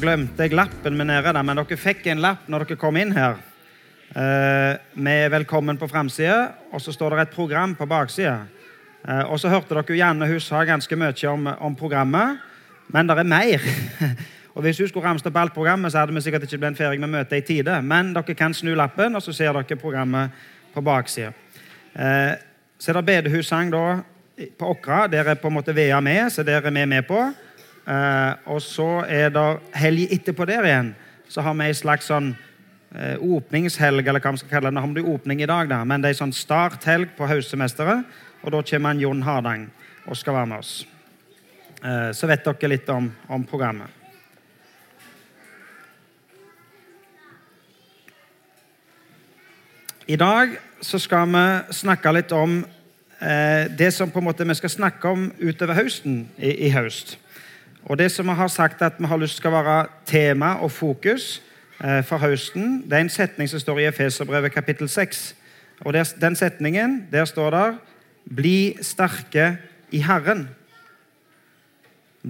glemte jeg lappen min nede der, men dere fikk en lapp når dere kom inn her. Eh, med 'Velkommen' på framsida, og så står det et program på baksida. Eh, og så hørte dere Janne hun sa ganske mye om, om programmet, men det er mer. og Hvis hun skulle ramset opp alt programmet, så hadde vi sikkert ikke blitt ferdig med møtet i tide. Men dere kan snu lappen, og så ser dere programmet på baksida. Eh, så er det bedehussang da på Åkra. Der er på en måte VEA med, så der er vi med på. Eh, og så er det helg etterpå der igjen. Så har vi ei slags sånn eh, åpningshelg, eller hva vi skal kalle det. Nå har vi åpning i dag, da, men det er sånn starthelg på høstsemesteret. Og da kommer han Jon Hardang og skal være med oss. Eh, så vet dere litt om, om programmet. I dag så skal vi snakke litt om eh, det som på en måte vi skal snakke om utover høsten i, i høst. Og det som vi har sagt at vi har lyst skal være tema og fokus eh, for høsten, det er en setning som står i Efeserbrevet kapittel 6. Og der, Den setningen, der står det 'Bli sterke i Herren'.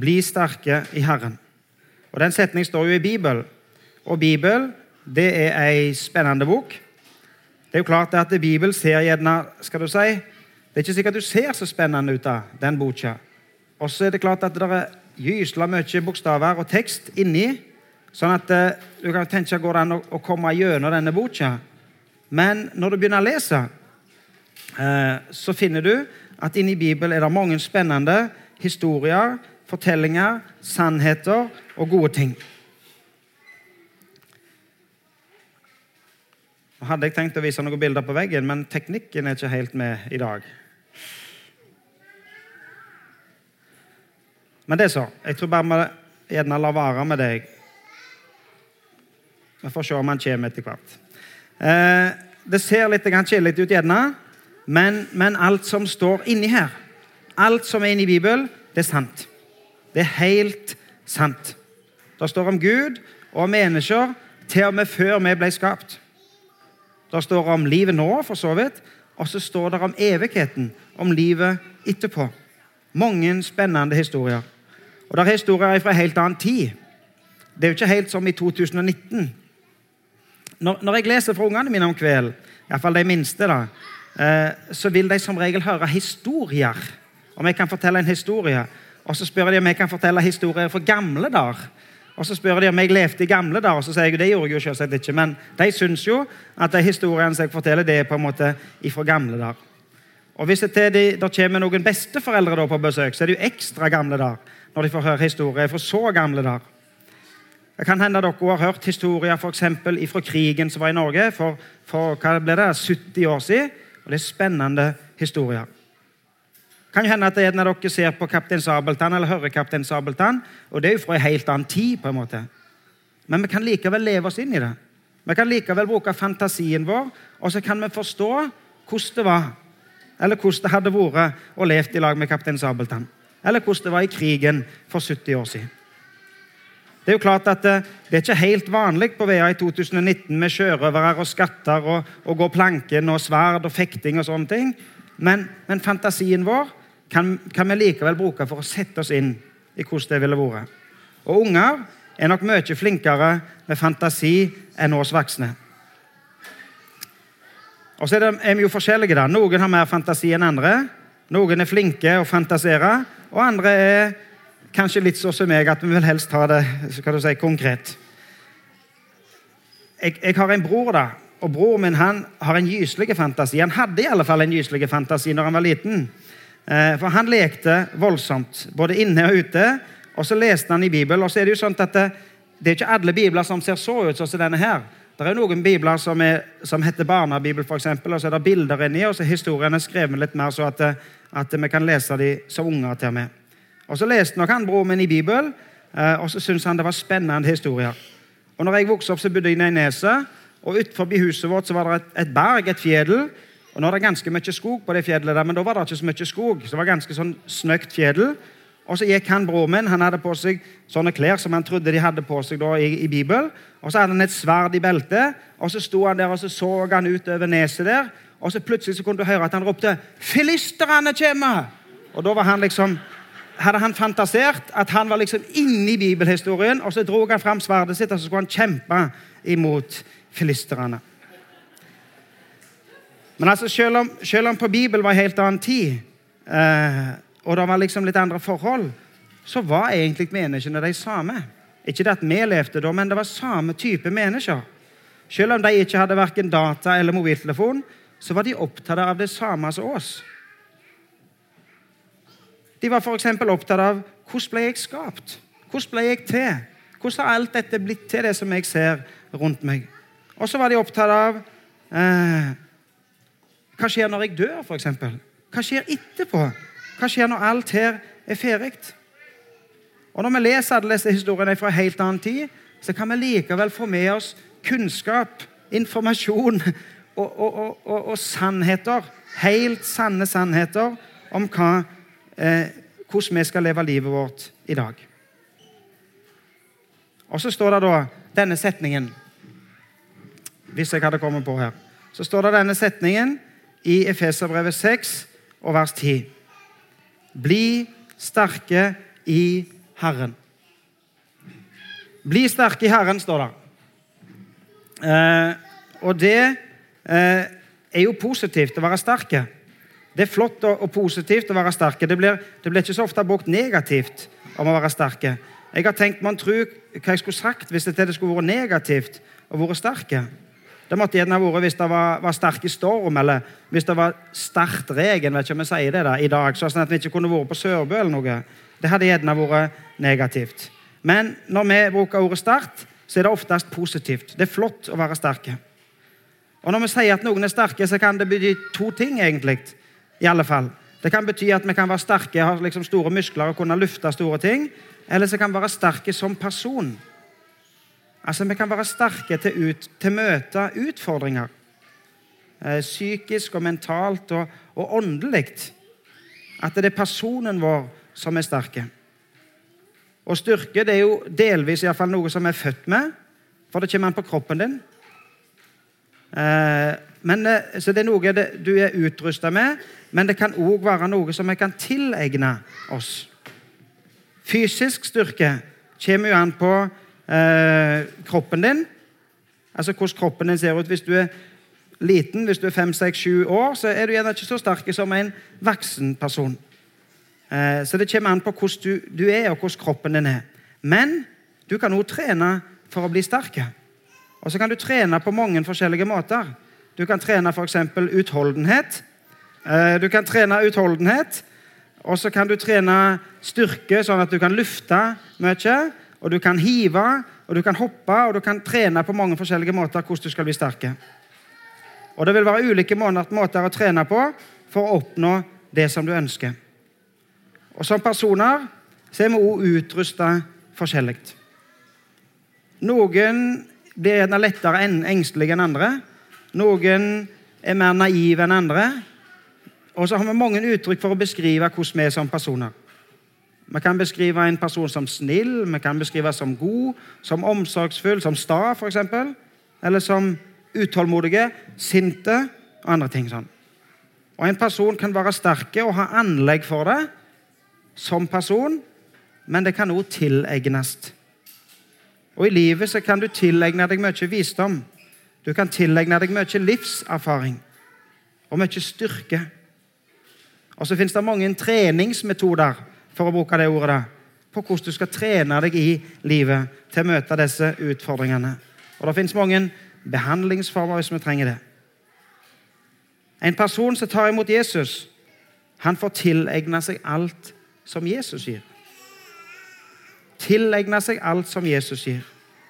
Bli sterke i Herren. Og Den setningen står jo i Bibelen. Og Bibel det er ei spennende bok. Det er jo klart at Bibelen ser gjerne skal du si, Det er ikke sikkert du ser så spennende ut av den boka. Og så er det klart at det er gysla mye bokstaver og tekst inni. Sånn at eh, du kan tenke går det an å, å komme gjennom denne boka. Men når du begynner å lese, eh, så finner du at inni Bibelen er det mange spennende historier, fortellinger, sannheter og gode ting. Nå hadde jeg tenkt å vise noen bilder på veggen, men teknikken er ikke helt med i dag. Men det er så. Jeg tror bare vi gjerne lar være med deg. Vi får se om han kommer etter hvert. Eh, det ser litt kjedelig ut, gjerne, men, men, alt som står inni her, alt som er inni Bibelen, det er sant. Det er helt sant. Det står om Gud og om mennesker til og med før vi ble skapt. Det står om livet nå, for så vidt, og så står det om evigheten, om livet etterpå. Mange spennende historier. Og det er historier fra en helt annen tid. Det er jo ikke helt som i 2019. Når, når jeg leser for ungene mine om kvelden, iallfall de minste, da, eh, så vil de som regel høre historier. Om jeg kan fortelle en historie. Og så spør de om jeg kan fortelle historier fra gamle dager. Og så spør de om jeg levde i gamle dager, og så sier jeg det gjorde jeg jo selvsagt ikke. Men de syns jo at de historiene som jeg forteller, det er på en måte ifra gamle dager. Og hvis det, de, det kommer noen besteforeldre på besøk, så er det jo ekstra gamle dager når de får høre historier fra så gamle dager. Det kan hende dere har hørt historier for fra krigen som var i Norge for, for hva ble det, 70 år siden. Og Det er spennende historier. Det kan hende at det er når dere ser på Kaptein Sabeltann eller hører Kaptein Sabeltann, og det er jo fra en helt annen tid. på en måte. Men vi kan likevel leve oss inn i det. Vi kan likevel bruke fantasien vår, og så kan vi forstå hvordan det var, eller hvordan det hadde vært å leve i lag med Kaptein Sabeltann. Eller hvordan det var i krigen for 70 år siden. Det er jo klart at det, det er ikke helt vanlig på VEA i 2019 med sjørøvere og skatter og, og gå planken og sverd og fekting og sånne ting. Men, men fantasien vår kan, kan, vi likevel bruke for å sette oss inn i hvordan det ville vært. Og unger er nok mye flinkere med fantasi enn oss voksne. Og så er, det, er vi jo forskjellige. da. Noen har mer fantasi enn andre. Noen er flinke å fantasere, og andre er kanskje litt sånn som meg, at vi vil helst ha det skal du si, konkret. Jeg, jeg har en bror, da, og broren min han har en gyselig fantasi. Han hadde i alle fall en gyselig fantasi når han var liten. Eh, for han lekte voldsomt, både inne og ute. Og så leste han i Bibelen. Og så er det jo sånn at det, det er ikke alle bibler som ser så ut som denne her. Det er noen bibler som, er, som heter barnebibel, eksempel, og så er det bilder inni, og så er historiene skrevet litt mer så at, at vi kan lese dem som unger til med. Og Så leste nok han broren min i Bibelen, eh, og så syntes han det var spennende historier. Og når jeg vokste opp, så bodde jeg i Neset, og utenfor huset vårt så var det et, et berg, et fjell. Og nå er det ganske mye skog på det fjellet, der, men da var det ikke så mye skog. Så det var ganske sånn snøkt fjell. Og så gikk han broren min, han hadde på seg sånne klær som han trodde de hadde på seg da i, i Bibelen. Og så hadde han et sverd i beltet, og så sto han der og så så han utover neset der. Og så plutselig så kunne du høre at han ropte 'Filisterne kommer!' Og da var han liksom hadde han fantasert at han var liksom inne i bibelhistorien, og så dro han fram sverdet sitt og så skulle han kjempe imot filisterne. Men altså, selv om, selv om på Bibelen var en helt annen tid, eh, og det var liksom litt andre forhold, så var egentlig menneskene de samme. Ikke det at vi levde da, men det var samme type mennesker. Selv om de ikke hadde verken data eller mobiltelefon, så var de opptatt av det samme som oss. De var f.eks. opptatt av hvordan ble jeg skapt? Hvordan ble jeg til? Hvordan har alt dette blitt til det som jeg ser rundt meg? Og så var de opptatt av eh, hva skjer når jeg dør, f.eks.? Hva skjer etterpå? Hva skjer når alt her er ferdig? Og Når vi leser alle disse historiene fra en helt annen tid, så kan vi likevel få med oss kunnskap, informasjon og, og, og, og sannheter. Helt sanne sannheter om hva, eh, hvordan vi skal leve livet vårt i dag. Og så står det da denne setningen Hvis jeg hadde kommet på her. Så står det denne setningen i Efeserbrevet 6 og vers 10. Bli sterke i Herren. Bli sterke i Herren, står det. Eh, og det eh, er jo positivt å være sterke. Det er flott og, og positivt å være sterke. Det blir, det blir, ikke så ofte brukt negativt om å være sterke. Jeg har tenkt man tror hva jeg skulle sagt hvis det skulle vært negativt å være sterke. Det måtte gjerne vært hvis det var, var sterk storm, eller hvis det var sterkt regn. vet ikke om jeg sier det da, i dag, sånn at vi ikke kunne vært på Sørbø eller noe. Det hadde gjerne vært negativt. Men når vi bruker ordet sterkt, så er det oftest positivt. Det er flott å være sterke. Og når vi sier at noen er sterke, så kan det bety to ting. egentlig. I alle fall. Det kan bety at vi kan være sterke, ha liksom store muskler og kunne lufte store ting. Eller så kan vi være sterke som person. Altså, Vi kan være sterke til, å møte utfordringer. Eh, psykisk og mentalt og, og åndelig. At det er personen vår som er sterke. Og styrke det er jo delvis i fall noe som er født med, for det kommer an på kroppen din. Eh, men, eh, så det er noe du er utrusta med, men det kan òg være noe som vi kan tilegne oss. Fysisk styrke kommer jo an på eh, kroppen din. Altså hvordan kroppen din ser ut. Hvis du er liten, hvis du er fem, seks, sju år, så er du gjerne ikke så sterk som en voksen person. Eh, så det kommer an på hvordan du, du, er, og hvordan kroppen din er. Men du kan òg trene for å bli sterk. Og så kan du trene på mange forskjellige måter. Du kan trene f.eks. utholdenhet. Eh, du kan trene utholdenhet, og så kan du trene styrke, sånn at du kan lufte mye og du kan hive, og du kan hoppe, og du kan trene på mange forskjellige måter hvordan du skal bli sterke. Og Det vil være ulike måter å trene på for å oppnå det som du ønsker. Og Som personer så er vi også utrusta forskjellig. Noen blir gjerne lettere engstelige enn andre. Noen er mer naive enn andre. Og så har vi mange uttrykk for å beskrive hvordan vi er som personer. Vi kan beskrive en person som snill, vi kan beskrive som god, som omsorgsfull, som sta, f.eks. Eller som utålmodige, sinte og andre ting sånn. Og En person kan være sterke og ha anlegg for det som person, men det kan òg tilegnes. Og I livet så kan du tilegne deg mye visdom. Du kan tilegne deg mye livserfaring og mye styrke. Og så finnes det mange treningsmetoder for å bruke det ordet, da, på hvordan du skal trene deg i livet til å møte disse utfordringene. Og Det finnes mange behandlingsformer hvis vi trenger det. En person som tar imot Jesus, han får tilegne seg alt som Jesus gir. Tilegne seg alt som Jesus gir.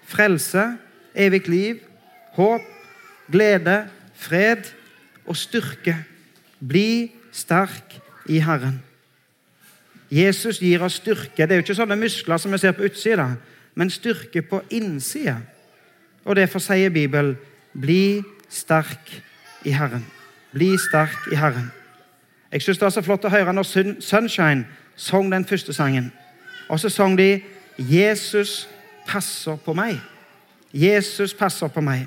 Frelse, evig liv, håp, glede, fred og styrke. Bli sterk i Herren. Jesus gir oss styrke. Det er jo ikke sånne muskler som vi ser på utsida, men styrke på innsida. Og derfor sier Bibelen, bli sterk i Herren. Bli sterk i Herren. Jeg syns det var så flott å høre når Sunshine sang den første sangen. Og så sang de 'Jesus passer på meg'. Jesus passer på meg.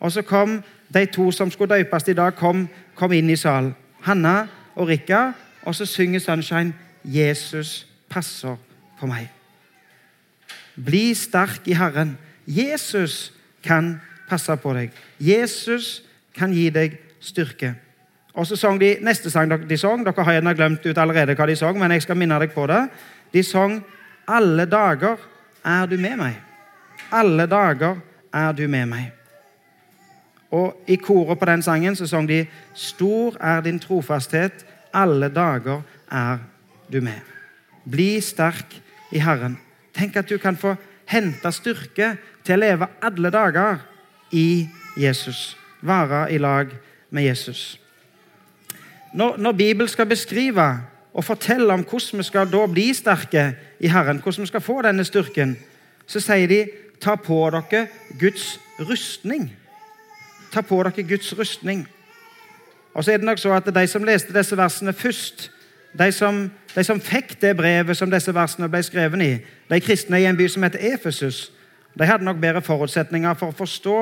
Og så kom de to som skulle døpes i dag, kom, kom inn i salen. Hanna og Rikka. Og så synger Sunshine Jesus passer på meg. Bli sterk i Herren. Jesus kan passe på deg. Jesus kan gi deg styrke. Og så sang de neste sang de sang, Dere har gjerne glemt ut allerede hva de sang, men jeg skal minne deg på det. De sang 'Alle dager er du med meg'. Alle dager er du med meg. Og I koret på den sangen så sang de 'Stor er din trofasthet, alle dager er du med'. Bli sterk i Herren. Tenk at du kan få hente styrke til å leve alle dager i Jesus. Være i lag med Jesus. Når, når Bibelen skal beskrive og fortelle om hvordan vi skal da bli sterke i Herren, hvordan vi skal få denne styrken, så sier de ta på dere Guds rustning. Ta på dere Guds rustning. Og så er det nok så at De som leste disse versene først, de som, de som fikk det brevet som disse versene ble skrevet i, de kristne i en by som heter Efesus, de hadde nok bedre forutsetninger for å forstå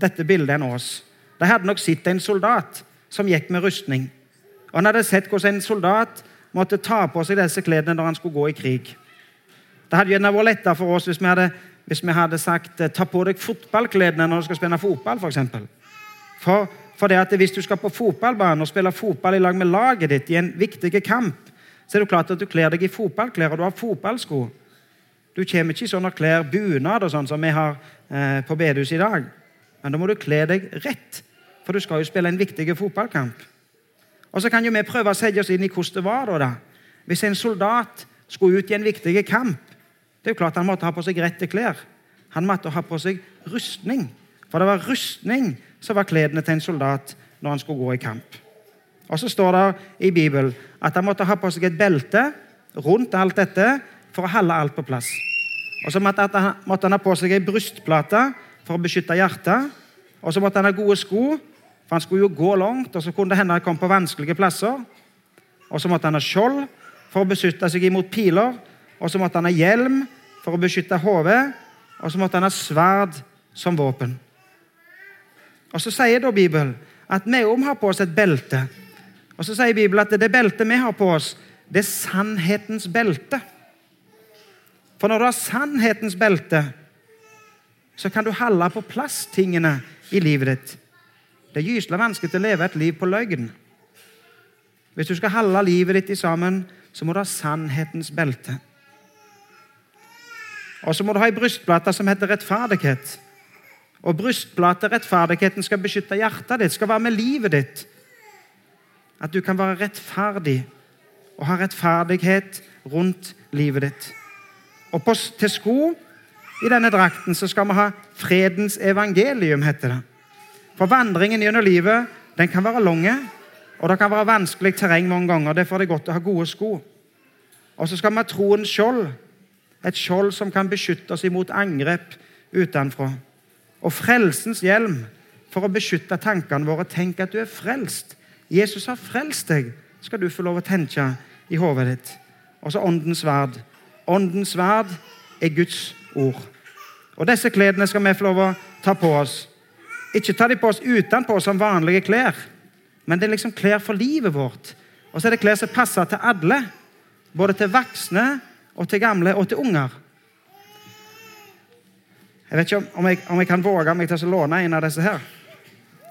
dette bildet enn oss. De hadde nok sett en soldat som gikk med rustning. Og Han hadde sett hvordan en soldat måtte ta på seg disse klærne når han skulle gå i krig. Det hadde gjerne vært lettere for oss hvis vi hadde, hvis vi hadde sagt ta på deg fotballklærne når du skal spille fotball. For, for, for det at Hvis du skal på fotballbanen og spille fotball i lag med laget ditt i en viktig kamp, så er det klart at du kler deg i fotballklær og du har fotballsko. Du kommer ikke i sånne klær bunad og sånn som vi har eh, på bedehuset i dag. Men da må du kle deg rett, for du skal jo spille en viktig fotballkamp. Og Så kan jo vi prøve å sette oss inn i hvordan det var da. Hvis en soldat skulle ut i en viktig kamp, det er jo klart han måtte ha på seg rette klær. Han måtte ha på seg rustning. For det var rustning som var kledene til en soldat når han skulle gå i kamp. Og Så står det i Bibelen at han måtte ha på seg et belte rundt alt dette for å holde alt på plass. Og Så måtte han ha på seg ei brystplate for å beskytte hjertet. Og så måtte han ha gode sko, for han skulle jo gå langt, og så kunne det hende han kom på vanskelige plasser. Og så måtte han ha skjold for å beskytte seg imot piler. Og så måtte han ha hjelm for å beskytte hodet. Og så måtte han ha sverd som våpen. Og Så sier da Bibelen at vi òg har på oss et belte. Og så sier Bibelen at det beltet vi har på oss, det er sannhetens belte. For når du har sannhetens belte, så kan du holde på plass tingene i livet ditt. Det er gyselig vanskelig å leve et liv på løgn. Hvis du skal holde livet ditt sammen, så må du ha sannhetens belte. Og så må du ha ei brystplate som heter rettferdighet. Og brystplate, rettferdigheten, skal beskytte hjertet ditt, skal være med livet ditt. At du kan være rettferdig og ha rettferdighet rundt livet ditt. Og på, til sko i denne drakten så skal vi ha fredens evangelium, heter det. For vandringen gjennom livet den kan være lang, og det kan være vanskelig terreng mange ganger. Derfor er det godt å ha gode sko. Og så skal vi ha troens skjold. Et skjold som kan beskytte oss imot angrep utenfra. Og frelsens hjelm for å beskytte tankene våre. Tenk at du er frelst. Jesus har frelst deg, skal du få lov å tenke i hodet ditt. Og så åndens sverd. Åndens sverd er Guds ord. Og Disse klærne skal vi få lov å ta på oss. Ikke ta de på oss utenpå som vanlige klær, men det er liksom klær for livet vårt. Og så er det klær som passer til alle. Både til voksne, og til gamle og til unger. Jeg vet ikke om jeg, om jeg kan våge meg til å låne en av disse her.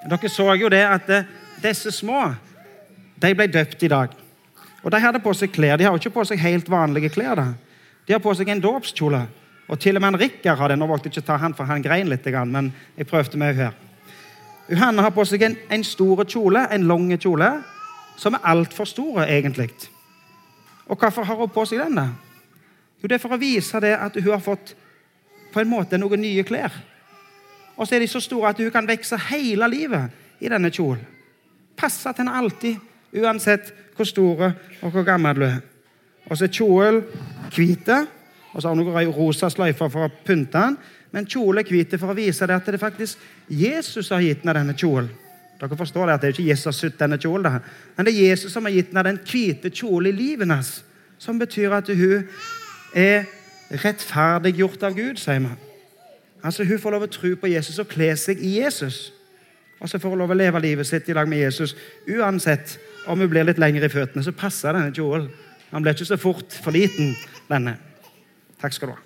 Dere så jo det at eh, disse små de ble døpt i dag. Og De hadde på seg klær. De har jo ikke på seg helt vanlige klær. da. De har på seg en dåpskjole. Og til og med Rikard har det. Nå valgte jeg ikke ta han, for han grein litt, men jeg prøvde meg her. Johanne har på seg en, en stor kjole, en lang kjole, som er altfor stor, egentlig. Og hvorfor har hun på seg den? da? Jo, Det er for å vise det at hun har fått på en måte noen nye klær. Og så er de så store at hun kan vokse hele livet i denne kjolen. Passe til henne alltid, uansett hvor stor og hvor gammel du er. Og så er kjolen hvit, og så har hun noen rosa sløyfer for å pynte den. Men kjolen er hvit for å vise det at det faktisk Jesus har gitt henne denne kjolen. Dere forstår det at det er ikke Jesus som har sydd denne kjolen, men det er Jesus som har gitt henne den hvite kjolen i livet hennes. Som betyr at hun er rettferdiggjort av Gud, sier man. Altså Hun får lov å tro på Jesus og kle seg i Jesus. Og så får hun lov å leve livet sitt i lag med Jesus. Uansett om hun blir litt lengre i føttene, så passer denne kjolen Han ble ikke så fort for liten, denne. Takk skal du ha.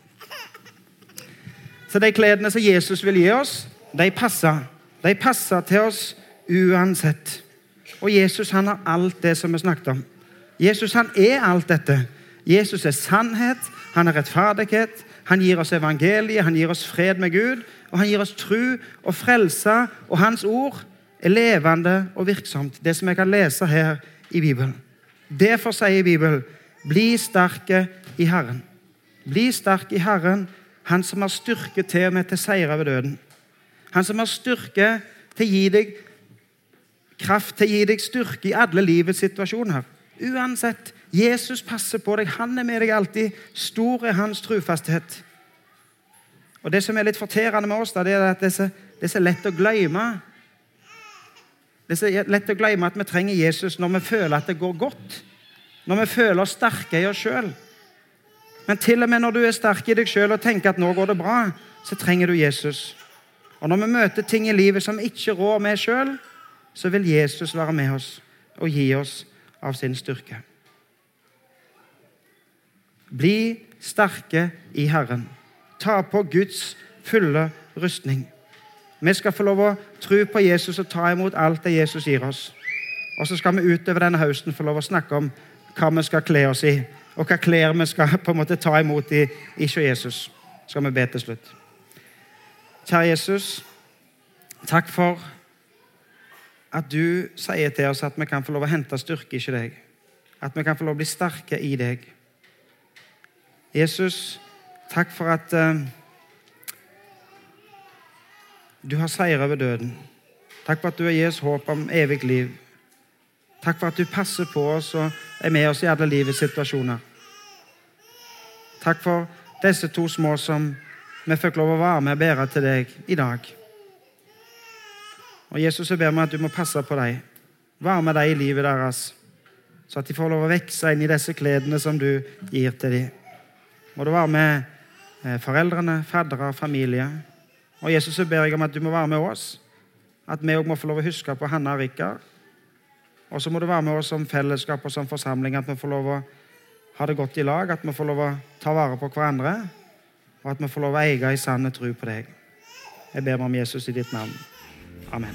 Så de kledene som Jesus vil gi oss, de passer. De passer til oss uansett. Og Jesus han har alt det som vi snakket om. Jesus han er alt dette. Jesus er sannhet, han er rettferdighet, han gir oss evangeliet, han gir oss fred med Gud, og han gir oss tru og frelse, og hans ord er levende og virksomt. Det som jeg kan lese her i Bibelen. Derfor sier Bibelen, bli sterke i Herren. Bli sterk i Herren, han som har styrke til og med til seier over døden. Han som har styrke til å gi deg kraft til å gi deg styrke i alle livets situasjoner. Uansett. Jesus passer på deg. Han er med deg alltid. Stor er hans trufasthet. Og Det som er litt forterende med oss, da, det er at det er, så, lett å glemme. Det er så lett å glemme at vi trenger Jesus når vi føler at det går godt. Når vi føler oss sterke i oss sjøl. Men til og med når du er sterk i deg sjøl og tenker at nå går det bra, så trenger du Jesus. Og når vi møter ting i livet som ikke rår med sjøl, så vil Jesus være med oss og gi oss av sin styrke. Bli sterke i Herren. Ta på Guds fulle rustning. Vi skal få lov å tro på Jesus og ta imot alt det Jesus gir oss. Og så skal vi utover denne høsten få lov å snakke om hva vi skal kle oss i, og hva klær vi skal på en måte ta imot i, i Jesus. Skal vi be til slutt. Kjære Jesus, takk for at du sier til oss at vi kan få lov å hente styrke i deg. At vi kan få lov å bli sterke i deg. Jesus, takk for at uh, du har seier over døden. Takk for at du har gitt oss håp om evig liv. Takk for at du passer på oss og er med oss i alle livets situasjoner. Takk for disse to små som vi fikk lov å være med og bære til deg i dag. Og Jesus, jeg ber meg at du må passe på dem. Være med dem i livet deres, så at de får lov å vokse inn i disse kledene som du gir til dem. Må du være med eh, foreldrene, faddere, familie. Og Jesus, så ber jeg om at du må være med oss. At vi òg må få lov å huske på Hanna og Rikard. Og så må du være med oss som fellesskap og som forsamling, at vi får lov å ha det godt i lag, at vi får lov å ta vare på hverandre, og at vi får lov å eie i sann tro på deg. Jeg ber meg om Jesus i ditt navn. Amen.